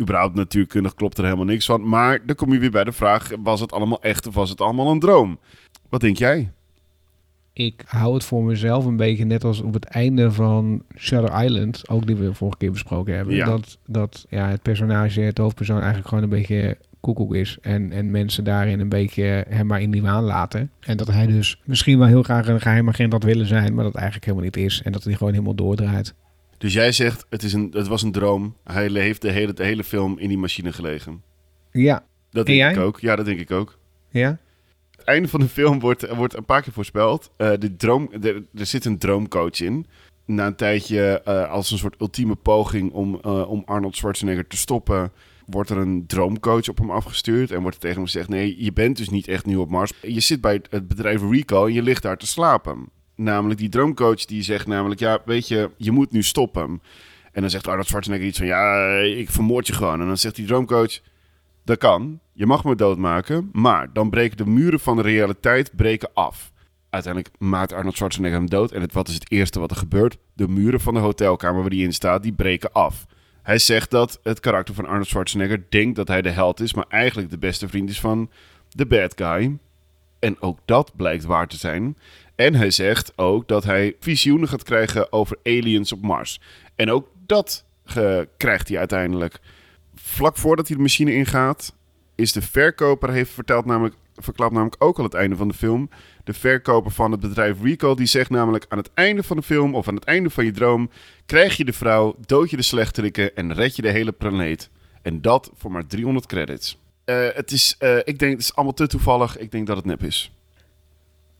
Überhaupt natuurkundig klopt er helemaal niks van. Maar dan kom je weer bij de vraag, was het allemaal echt of was het allemaal een droom? Wat denk jij? Ik hou het voor mezelf een beetje net als op het einde van Shutter Island, ook die we vorige keer besproken hebben. Ja. Dat, dat ja, het personage, het hoofdpersoon eigenlijk gewoon een beetje koekoek is. En, en mensen daarin een beetje hem maar in die waan laten. En dat hij dus misschien wel heel graag een geheim agent had willen zijn, maar dat eigenlijk helemaal niet is. En dat hij gewoon helemaal doordraait. Dus jij zegt, het, is een, het was een droom. Hij heeft de hele, de hele film in die machine gelegen. Ja. Dat En denk ik ook. Ja, dat denk ik ook. Ja? Einde van de film wordt, wordt een paar keer voorspeld. Eh, de droom, er zit een droomcoach in. Na een tijdje, eh, als een soort ultieme poging om, eh, om Arnold Schwarzenegger te stoppen, wordt er een droomcoach op hem afgestuurd. En wordt er tegen hem gezegd: Nee, je bent dus niet echt nu op Mars. Je zit bij het- bedrijf Recall en je ligt daar te slapen. Namelijk, die droomcoach die zegt namelijk: Ja, weet je, je moet nu stoppen. En dan zegt Arnold Schwarzenegger iets van: Ja, ik vermoord je gewoon. En dan zegt die droomcoach: Dat kan. Je mag me doodmaken. Maar dan breken de muren van de realiteit breken af. uiteindelijk maakt Arnold Schwarzenegger hem dood. En het, wat is het eerste wat er gebeurt? De muren van de hotelkamer waar hij in staat, die breken af. Hij zegt dat het karakter van Arnold Schwarzenegger denkt dat hij de held is, maar eigenlijk de beste vriend is van de bad guy. En ook dat blijkt waar te zijn. En hij zegt ook dat hij visioenen gaat krijgen over aliens op Mars. En ook dat ge- krijgt hij uiteindelijk. Vlak voordat hij de machine ingaat, is de verkoper, heeft verteld namelijk, verklapt namelijk ook al het einde van de film. De verkoper van het bedrijf Recall, die zegt namelijk aan het einde van de film of aan het einde van je droom, krijg je de vrouw, dood je de slechterikken en red je de hele planeet. En dat voor maar 300 credits. Eh, het is, eh, ik denk, het is allemaal te toevallig. Ik denk dat het nep is.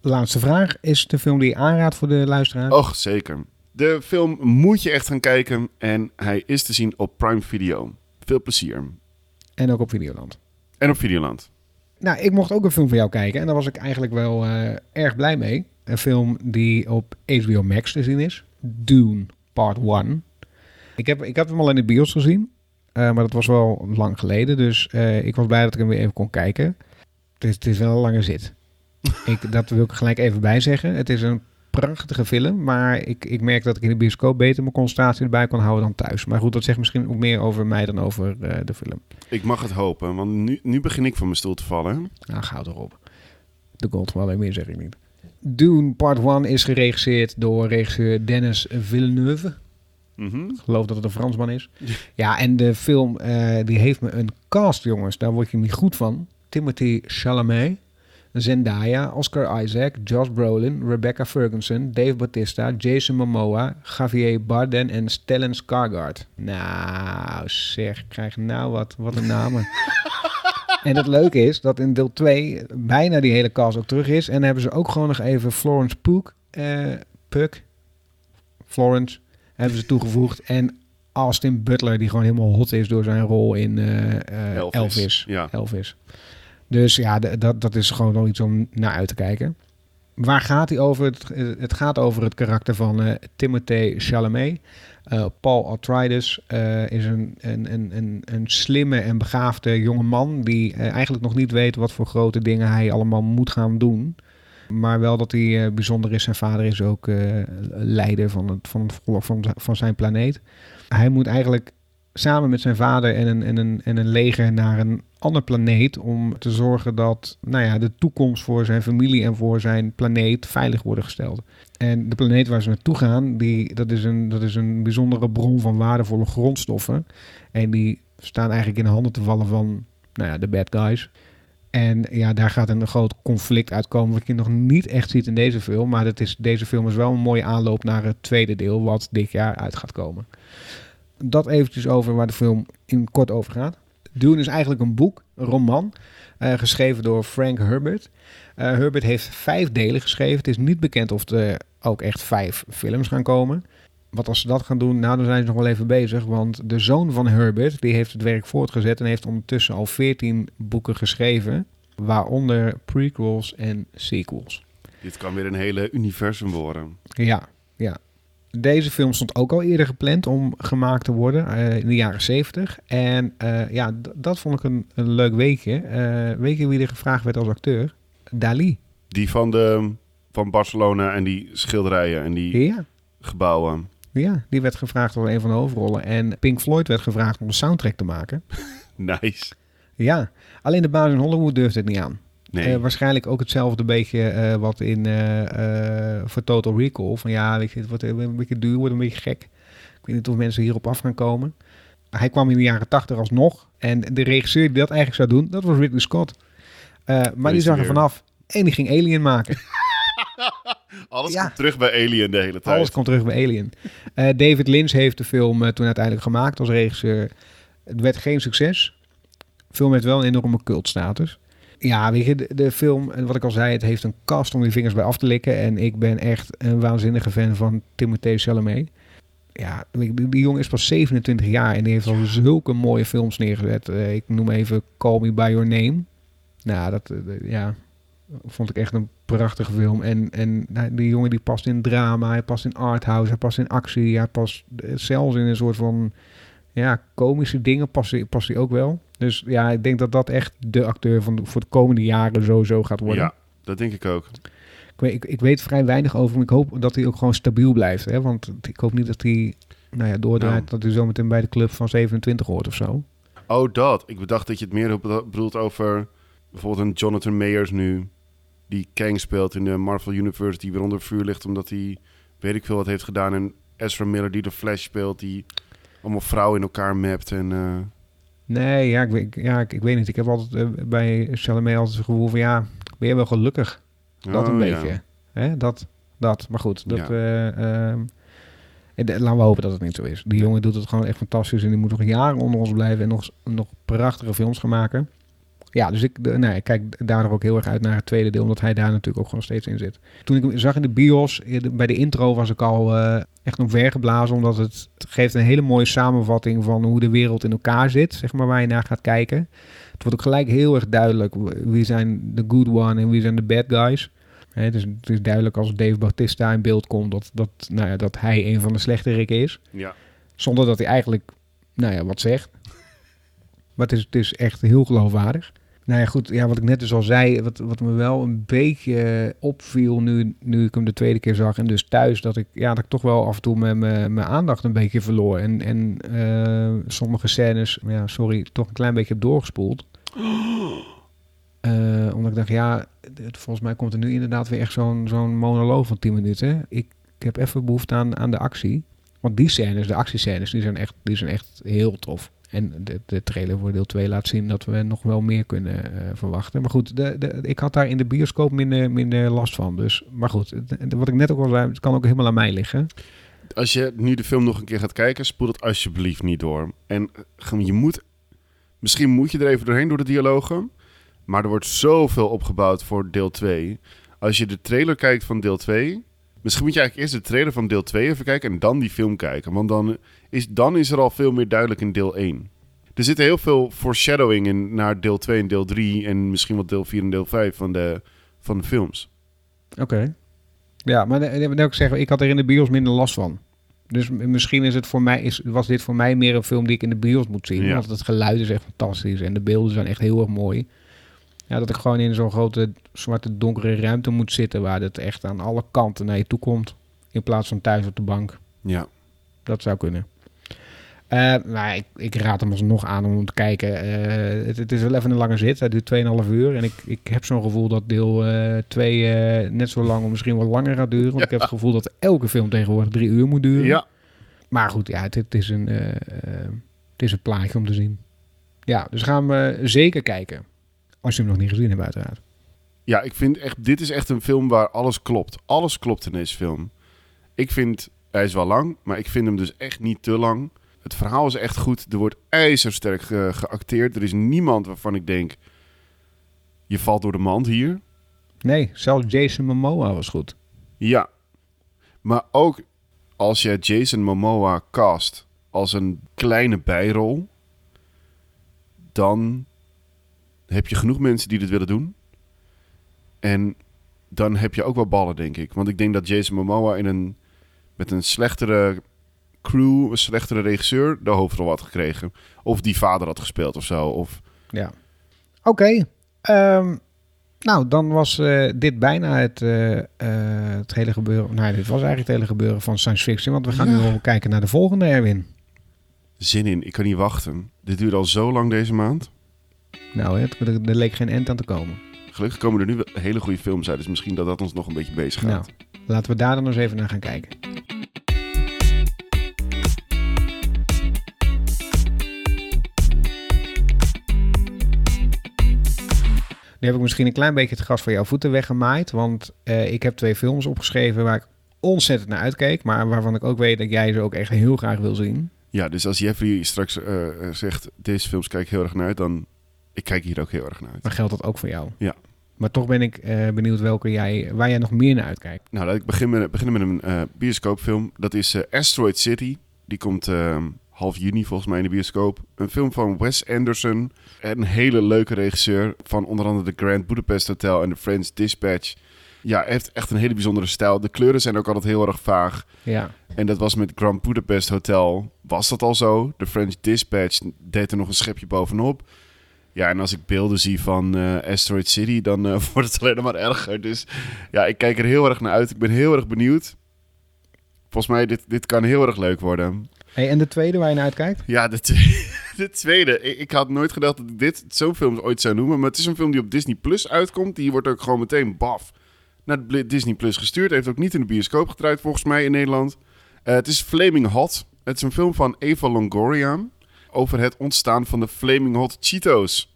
Laatste vraag. Is de film die je aanraadt voor de luisteraar? Och, zeker. De film moet je echt gaan kijken en hij is te zien op Prime Video. Veel plezier. En ook op Videoland. En op Videoland. Nou, ik mocht ook een film van jou kijken. En daar was ik eigenlijk wel eh, erg blij mee. Een film die op HBO Max te zien is. Dune Part 1. Ik heb, ik heb hem al in de bios gezien. eh, maar dat was wel lang geleden. Dus eh, ik was blij dat ik hem weer even kon kijken. Het is, het is wel een lange zit. ik, dat wil ik gelijk even bij zeggen. Het is een prachtige film. Maar ik, ik merk dat ik in de bioscoop beter mijn concentratie erbij kan houden dan thuis. Maar goed, dat zegt misschien ook meer over mij dan over eh, de film. Ik mag het hopen, want nu, nu begin ik van mijn stoel te vallen. Nou, goud erop. De Godfather, meer zeg ik niet. Dune Part 1 is geregisseerd door regisseur Dennis Villeneuve. Mhm. Ik geloof dat het een Fransman is. Ja, en de film eh, die heeft me een cast, jongens. Daar word je niet goed van. Timothy Chalamet, Zendaya, Oscar Isaac, Josh Brolin, Rebecca Ferguson, Dave Bautista, Jason Momoa, Javier Bardem en Stellan Skarsgård. Nou, zeg, krijg nou wat, wat een namen. En het leuke is dat in deel 2 bijna die hele cast ook terug is. En dan hebben ze ook gewoon nog even Florence Pugh, eh Pugh, Florence, hebben ze toegevoegd. En Austin Butler, die gewoon helemaal hot is door zijn rol in eh, eh, Elvis. Elvis. Ja. Elvis. Dus ja, dat, dat is gewoon wel iets om naar uit te kijken. Waar gaat hij over? Het, gaat over het karakter van eh Timothée Chalamet. Eh, Paul Atreides eh, is een, een, een, een, slimme en begaafde jonge man... die eigenlijk nog niet weet wat voor grote dingen hij allemaal moet gaan doen. Maar wel dat hij bijzonder is. Zijn vader is ook leider van het, van het van, van zijn planeet. Hij moet eigenlijk samen met zijn vader en een, en, een, en een leger naar een ander planeet om te zorgen dat nou ja, de toekomst voor zijn familie en voor zijn planeet veilig worden gesteld. En de planeet waar ze naartoe gaan, die, dat, is een, dat is een bijzondere bron van waardevolle grondstoffen. En die staan eigenlijk in de handen te vallen van nou ja, de bad guys. En ja, daar gaat een groot conflict uitkomen, wat je nog niet echt ziet in deze film. Maar dat is, deze film is wel een mooie aanloop naar het tweede deel, wat dit jaar uit gaat komen. Dat eventjes over waar de film in kort over gaat. Dune is eigenlijk een boek, een roman, eh, geschreven door Frank Herbert. Eh, Herbert heeft vijf delen geschreven. Het is niet bekend of er ook echt vijf films gaan komen. Wat als ze dat gaan doen, nou dan zijn ze nog wel even bezig. Want de zoon van Herbert, die heeft het werk voortgezet en heeft ondertussen al veertien boeken geschreven. Waaronder prequels en sequels. Dit kan weer een hele universum worden. Ja, ja. Deze film stond ook al eerder gepland om gemaakt te worden eh, in de jaren 70. En eh, ja, dat vond ik een, een leuk weekje. Eh weet je wie er gevraagd werd als acteur? Dali. Die van, de, van Barcelona en die schilderijen en die Ja, gebouwen. ja, die werd gevraagd als een van de hoofdrollen. En Pink Floyd werd gevraagd om een soundtrack te maken. Nice. Ja, alleen de baas in Hollywood durfde het niet aan. Nee. Eh, waarschijnlijk ook hetzelfde beetje eh, wat in eh, voor Total Recall. Van ja, weet je, het wordt een beetje duur, wordt een beetje gek. Ik weet niet of mensen hierop af gaan komen. Hij kwam in de jaren tachtig alsnog. En de regisseur die dat eigenlijk zou doen, dat was Ridley Scott. Maar die zag er vanaf en die ging Alien maken. Alles ja. komt terug bij Alien de hele tijd. Alles komt terug bij Alien. David Lynch heeft de film toen uiteindelijk gemaakt als regisseur. Het werd geen succes. De film heeft wel een enorme cultstatus. Ja, weet je, de, de film, en wat ik al zei, het heeft een kast om die vingers bij af te likken. En ik ben echt een waanzinnige fan van Timothée Chalamet. Ja, die jongen is pas 27 jaar en die heeft al zulke mooie films neergezet. Eh, ik noem even Call Me By Your Name. Nou, dat eh, ja, vond ik echt een prachtige film. En, en nou, die jongen die past in drama, hij past in arthouse, hij past in actie, hij past eh, zelfs in een soort van ja, komische dingen past hij, past hij ook wel. Dus ja, ik denk dat dat echt de acteur van de, voor de komende jaren sowieso gaat worden. Ja, dat denk ik ook. Ik weet, ik, ik weet vrij weinig over hem. Ik hoop dat hij ook gewoon stabiel blijft. Hè? Want ik hoop niet dat hij nou ja, doordraait Nou. dat hij zometeen bij de club van 27 hoort of zo. Oh, dat. Ik bedacht dat je het meer bedo- bedoelt over bijvoorbeeld een Jonathan Mayers nu. Die Kang speelt in de Marvel Universe. Die weer onder vuur ligt omdat hij weet ik veel wat heeft gedaan. En Ezra Miller die de Flash speelt. Die allemaal vrouwen in elkaar mapt. En eh, Nee, ja, ik, weet- ja, ik, ik weet niet. Ik heb altijd eh, bij Chalamet altijd het gevoel van ja, ben je wel gelukkig? Dat een oh, ja. beetje. Hè? Dat, dat. Maar goed, dat, Ja. eh, ehm, laten we hopen dat het niet zo is. Die jongen doet het gewoon echt fantastisch en die moet nog jaren onder ons blijven en nog, nog prachtige films gaan maken. Ja, dus ik, de, nee, ik kijk daardoor ook heel erg uit naar het tweede deel, omdat hij daar natuurlijk ook gewoon steeds in zit. Toen ik hem zag in de bios, bij de intro was ik al eh, echt omvergeblazen, omdat het, het geeft een hele mooie samenvatting van hoe de wereld in elkaar zit, zeg maar, waar je naar gaat kijken. Het wordt ook gelijk heel erg duidelijk wie zijn de good one en wie zijn de bad guys. Hè, het, is, het is duidelijk als Dave Bautista in beeld komt dat, dat, nou ja, dat hij een van de slechterikken is. Ja. Zonder dat hij eigenlijk, nou ja, wat zegt. Maar het is, het is echt heel geloofwaardig. Nou ja, goed, ja, wat ik net dus al zei, wat, wat me wel een beetje opviel nu, nu ik hem de tweede keer zag en dus thuis, dat ik, ja, dat ik toch wel af en toe mijn, mijn, mijn aandacht een beetje verloor. En, en eh, sommige scènes, ja, sorry, toch een klein beetje heb doorgespoeld. Eh, omdat ik dacht, ja, het- volgens mij komt er nu inderdaad weer echt zo'n zo'n monoloog van 10 minuten. Ik, ik heb even behoefte aan, aan de actie. Want die scènes, de actiescènes, die zijn echt, die zijn echt heel tof. En de, de trailer voor deel 2 laat zien dat we nog wel meer kunnen eh, verwachten. Maar goed, de, de, ik had daar in de bioscoop minder, minder last van. Dus, maar goed, wat ik net ook al zei, het kan ook helemaal aan mij liggen. Als je nu de film nog een keer gaat kijken, spoel het alsjeblieft niet door. En eh, je moet, misschien moet je er even doorheen door de dialogen. Maar er wordt zoveel opgebouwd voor deel 2. Als je de trailer kijkt van deel 2, misschien moet je eigenlijk eerst de trailer van deel 2 even kijken en dan die film kijken. Want dan is, dan is er al veel meer duidelijk in deel 1. Er zit heel veel foreshadowing in naar deel 2 en deel 3 en misschien wat deel 4 en deel 5 van de, van de films. Oké. Ja, maar dan wil ik zeggen, ik had er in de bios minder last van. Dus misschien is het voor mij, is, was dit voor mij meer een film die ik in de bios moet zien. Ja. Want het geluid is echt fantastisch en de beelden zijn echt heel erg mooi. Ja, dat ik gewoon in zo'n grote, zwarte, donkere ruimte moet zitten... waar het echt aan alle kanten naar je toe komt. In plaats van thuis op de bank. Ja, Dat zou kunnen. Eh nou, ik, ik raad hem alsnog aan om te kijken. Eh, het, het is wel even een lange zit. Hij duurt 2,5 uur. En ik, ik heb zo'n gevoel dat deel 2 net zo lang of misschien wel langer gaat duren. Want ik heb het gevoel dat elke film tegenwoordig drie uur moet duren. ja. Maar goed, ja, het, het is een, eh, eh, het is een plaatje om te zien. Ja, dus gaan we zeker kijken. Als je hem nog niet gezien hebt, uiteraard. Ja, ik vind echt, dit is echt een film waar alles klopt. Alles klopt in deze film. Ik vind, hij is wel lang, maar ik vind hem dus echt niet te lang. Het verhaal is echt goed. Er wordt ijzersterk ge- geacteerd. Er is niemand waarvan ik denk, je valt door de mand hier. Nee, zelfs Jason Momoa was goed. Ja, maar ook als je Jason Momoa cast als een kleine bijrol, dan heb je genoeg mensen die dit willen doen. En dan heb je ook wel ballen, denk ik. Want ik denk dat Jason Momoa in een, met een slechtere crew, een slechtere regisseur, de hoofdrol had gekregen. Of die vader had gespeeld of zo. Of, Ja. Oké. ehm, nou, dan was eh, dit bijna het, eh, eh, het hele gebeuren. Nou, dit was eigenlijk het hele gebeuren van science fiction. Want we gaan Ja. nu wel kijken naar de volgende, Erwin. zin in, ik kan niet wachten. Dit duurt al zo lang deze maand. Nou, hè, er, er leek geen end aan te komen. Gelukkig komen er nu hele goede films uit. Dus misschien dat dat ons nog een beetje bezig gaat. Nou, laten we daar dan eens even naar gaan kijken. Nu heb ik misschien een klein beetje het gras van jouw voeten weggemaaid. Want eh, ik heb twee films opgeschreven waar ik ontzettend naar uitkeek. Maar waarvan ik ook weet dat jij ze ook echt heel graag wil zien. Ja, dus als Jeffrey straks eh, zegt, deze films kijk ik heel erg naar uit, dan ik kijk hier ook heel erg naar uit. Maar geldt dat ook voor jou? Ja. Maar toch ben ik eh, benieuwd welke jij, waar jij nog meer naar uitkijkt. Nou, laat ik beginnen met, beginnen met een eh, bioscoopfilm. Dat is eh, Asteroid City. Die komt eh, half juni volgens mij in de bioscoop. Een film van Wes Anderson. Een hele leuke regisseur van onder andere de Grand Budapest Hotel en de French Dispatch. Ja, hij heeft echt een hele bijzondere stijl. De kleuren zijn ook altijd heel erg vaag. Ja, En dat was met Grand Budapest Hotel. Was dat al zo? De French Dispatch deed er nog een schepje bovenop. Ja, en als ik beelden zie van eh, Asteroid City, dan eh, wordt het alleen maar erger. Dus ja, ik kijk er heel erg naar uit. Ik ben heel erg benieuwd. Volgens mij, dit, dit kan heel erg leuk worden. Hey, en de tweede waar je naar uitkijkt? Ja, de, twe- de tweede. Ik, ik had nooit gedacht dat ik dit zo'n film ooit zou noemen. Maar het is een film die op Disney Plus uitkomt. Die wordt ook gewoon meteen baf naar Disney Plus gestuurd. Heeft ook niet in de bioscoop gedraaid volgens mij in Nederland. Eh, het is Flaming Hot. Het is een film van Eva Longoria. Over het ontstaan van de Flaming Hot Cheetos.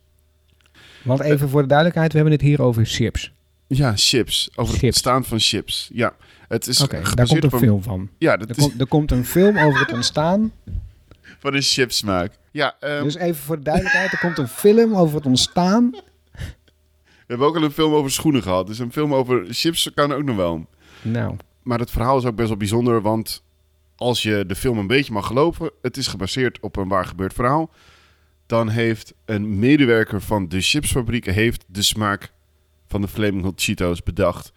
Want even voor de duidelijkheid, we hebben het hier over chips. Ja, chips. Over het ontstaan van chips. Ja, het is Oké, daar komt een film van. Ja, dat Er is komt, er komt een film over het ontstaan. van een chipsmaak. Ja, ehm, Dus even voor de duidelijkheid, er komt een film over het ontstaan. we hebben ook al een film over schoenen gehad. Dus een film over chips kan ook nog wel. Nou, Maar het verhaal is ook best wel bijzonder, want als je de film een beetje mag geloven, het is gebaseerd op een waar gebeurd verhaal. Dan heeft een medewerker van de chipsfabriek heeft de smaak van de Flaming Hot Cheetos bedacht.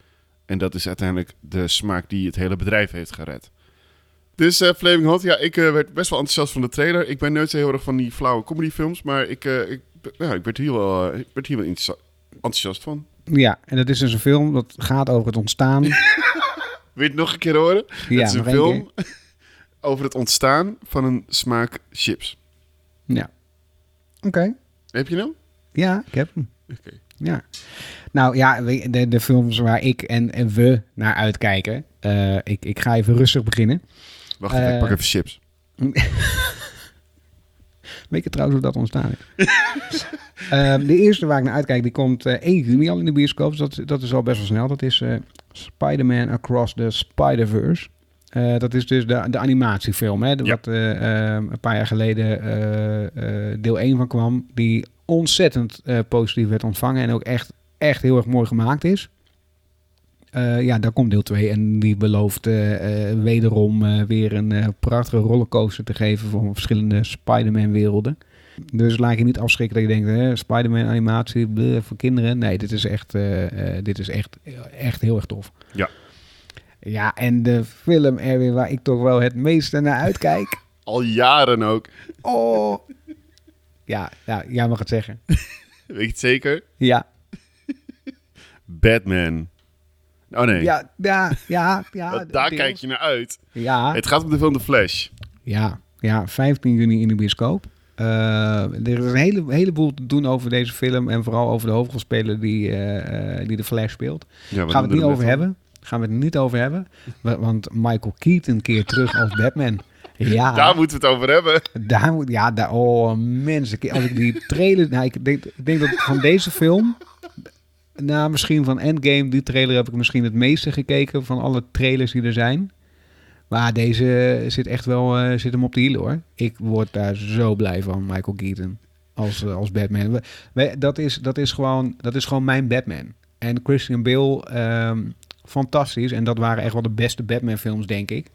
En dat is uiteindelijk de smaak die het hele bedrijf heeft gered. Dus eh, Flaming Hot, ja, ik eh, werd best wel enthousiast van de trailer. Ik ben nooit zo heel erg van die flauwe comedyfilms, maar ik, eh, ik, ja, ik werd hier wel, ik werd hier wel enthousi- enthousiast van. ja, en dat is dus een film dat gaat over het ontstaan. Wil je het nog een keer horen? Ja, het is een film over het ontstaan van een smaak chips. Ja. Oké. Heb je hem? Ja, ik heb hem. Oké. Ja. Nou ja, de, de films waar ik en, en we naar uitkijken. eh, ik, ik ga even rustig beginnen. Wacht even, ik Eh. pak even chips. Weet je trouwens hoe dat ontstaan is? Ehm, de eerste waar ik naar uitkijk, die komt eh 1 juni al in de bioscoop. Dus dat, dat is al best wel snel. Dat is eh, Spider-Man Across the Spider-Verse. Eh, dat is dus de, de animatiefilm, hè, de- Ja. wat eh, ehm, een paar jaar geleden eh, deel 1 van kwam. Die ontzettend positief werd ontvangen en ook echt, echt heel erg mooi gemaakt is. Ja, daar komt deel 2 en die belooft wederom weer een prachtige rollercoaster te geven van verschillende Spider-Man werelden. Dus laat je niet afschrikken dat je denkt, hè, Spider-Man animatie bleh, voor kinderen. Nee, dit is echt, dit is echt, echt heel erg tof. Ja. Ja, en de film, Erwin, waar ik toch wel het meeste naar uitkijk. Al jaren ook. Oh. Ja, ja, jij mag het zeggen. Weet je het zeker? Ja, Batman. Oh nee, ja, ja, ja. ja daar deels. kijk je naar uit. Ja, Het gaat om de film The Flash. ja, ja, 15 juni in de bioscoop. Eh, er is een hele, heleboel te doen over deze film en vooral over de hoofdrolspeler die, eh, eh, die de Flash speelt. Ja, wat Gaan we het niet over hebben? Gaan we het niet over hebben? Wa- Want Michael Keaton keert terug als Batman. Ja, Daar moeten we het over hebben. daar moet, ja, daar, oh mensen, als ik die trailer, nou, ik denk, ik denk dat van deze film, nou, misschien van Endgame, die trailer heb ik misschien het meeste gekeken van alle trailers die er zijn. Maar deze zit echt wel, eh, zit hem op de hielen hoor. Ik word daar zo blij van, Michael Keaton, als, eh, als Batman. We- we- dat, is, dat, is gewoon, dat is gewoon mijn Batman. En Christian Bale, ehm, fantastisch. En dat waren echt wel de beste Batman films, denk ik.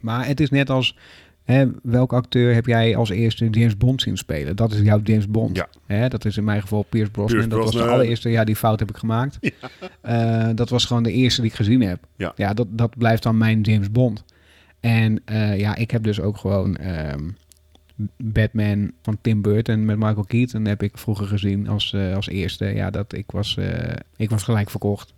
Maar het is net als, hè, welke acteur heb jij als eerste James Bond zien spelen? Dat is jouw James Bond. Ja. Hè, dat is in mijn geval Pierce Brosnan. Pierce dat was de allereerste, ja, die fout heb ik gemaakt. Eh, dat was gewoon de eerste die ik gezien heb. Ja. dat, dat blijft dan mijn James Bond. En eh, ja, ik heb dus ook gewoon ehm, Batman van Tim Burton met Michael Keaton heb ik vroeger gezien als, eh, als eerste. Ja, dat ik was, ik was gelijk verkocht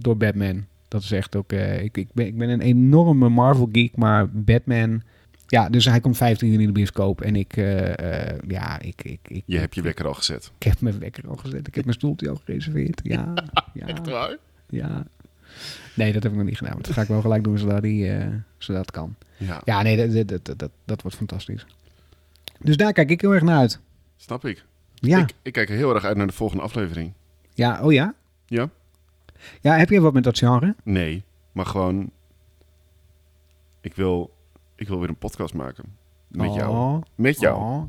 door Batman. Dat is echt ook. eh, ik, ik, ben, ik ben een enorme Marvel geek, maar Batman. Ja, dus hij komt 15 juni in de bioscoop. En ik, eh, eh, ja, ik, ik, ik, Je hebt je wekker al gezet. ik heb mijn wekker al gezet. Ik heb mijn stoeltje al gereserveerd. Ja, ja, Echt waar? ja. Nee, dat heb ik nog niet gedaan. Maar dat ga ik wel gelijk doen zodat, die, zodat het kan. Ja, Ja, nee, dat, dat, dat, dat, dat wordt fantastisch. Dus daar kijk ik heel erg naar uit. snap ik. Ja, ik. Ik kijk er heel erg uit naar de volgende aflevering. ja oh ja? Ja? Ja, heb je wat met dat genre? Nee, maar gewoon... Ik wil, ik wil weer een podcast maken. Met jou. Oh, Met jou. oh.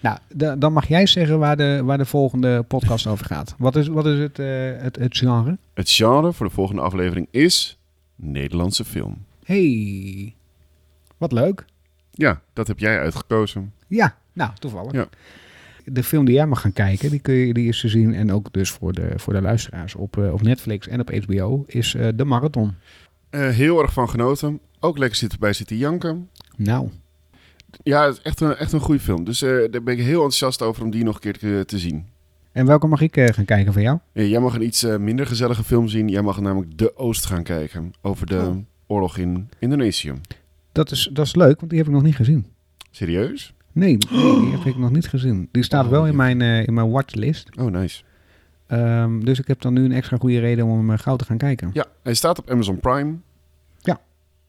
Nou, da- dan mag jij zeggen waar de, waar de volgende podcast over gaat. Wat is, wat is het, eh, het, het genre? Het genre voor de volgende aflevering is Nederlandse film. Hey, wat leuk. Ja, dat heb jij uitgekozen. Ja, nou, toevallig. Ja. De film die jij mag gaan kijken, die, kun je, die is te zien. En ook dus voor de, voor de luisteraars op, eh, op Netflix en op HBO, is eh, De Marathon. Eh, heel erg van genoten. Ook lekker zitten bij zitten janken. Nou, Ja, echt een, echt een goede film. Dus daar ben ik heel enthousiast over om die nog een keer te, te zien. En welke mag ik gaan kijken van jou? Jij mag een iets minder gezellige film zien. Jij mag namelijk De Oost gaan kijken. Over de Oh. oorlog in Indonesië. Dat is, dat is leuk, want die heb ik nog niet gezien. Serieus? Nee, nee, die heb ik nog niet gezien. Die staat Oh, wel in mijn, eh, in mijn watchlist. Oh, nice. Ehm, dus ik heb dan nu een extra goede reden om hem eh, gauw te gaan kijken. Ja, hij staat op Amazon Prime. Ja.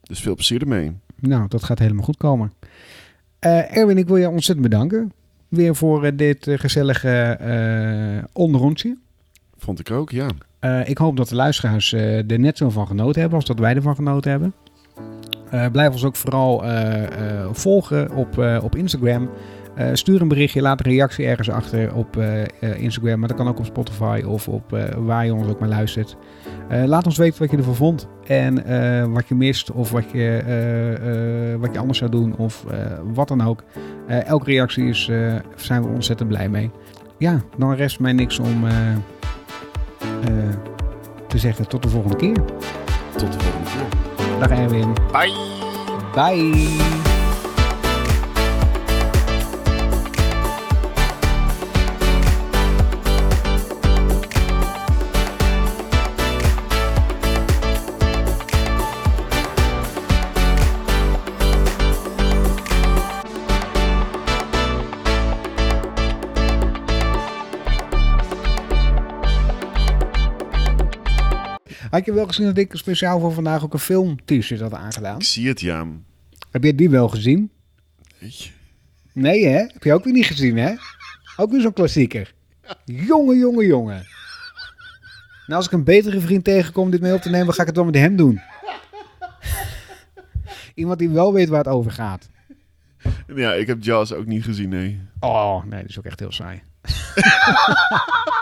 Dus veel plezier ermee. Nou, dat gaat helemaal goed komen. Eh, Erwin, ik wil je ontzettend bedanken. Weer voor eh, dit eh, gezellige eh onderrondje. Vond ik ook, ja. Eh, ik hoop dat de luisteraars eh, er net zo van genoten hebben als dat wij ervan genoten hebben. Eh, blijf ons ook vooral eh, eh, volgen op, op Instagram. Stuur een berichtje, laat een reactie ergens achter op Instagram. Maar dat kan ook op Spotify of op waar je ons ook maar luistert. Laat ons weten wat je ervan vond. En wat je mist of wat je, wat je anders zou doen of wat dan ook. Elke reactie is, zijn we ontzettend blij mee. Ja, dan rest mij niks om... te zeggen tot de volgende keer. Tot de volgende keer. Dag Erwin. Bye! Bye. Had je wel gezien dat ik speciaal voor vandaag ook een film t-shirt had aangedaan? Ik zie het, ja. Heb je die wel gezien? Je. Nee hè? Heb je ook weer niet gezien hè? Ook weer zo'n klassieker. Jongen, jongen, jongen. Nou, als ik een betere vriend tegenkom om dit mee op te nemen, ga ik het wel met hem doen. Iemand die wel weet waar het over gaat. Ja, ik heb Jaws ook niet gezien, nee. Oh, nee, dat is ook echt heel saai.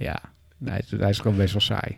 ja, hij is gewoon best wel saai.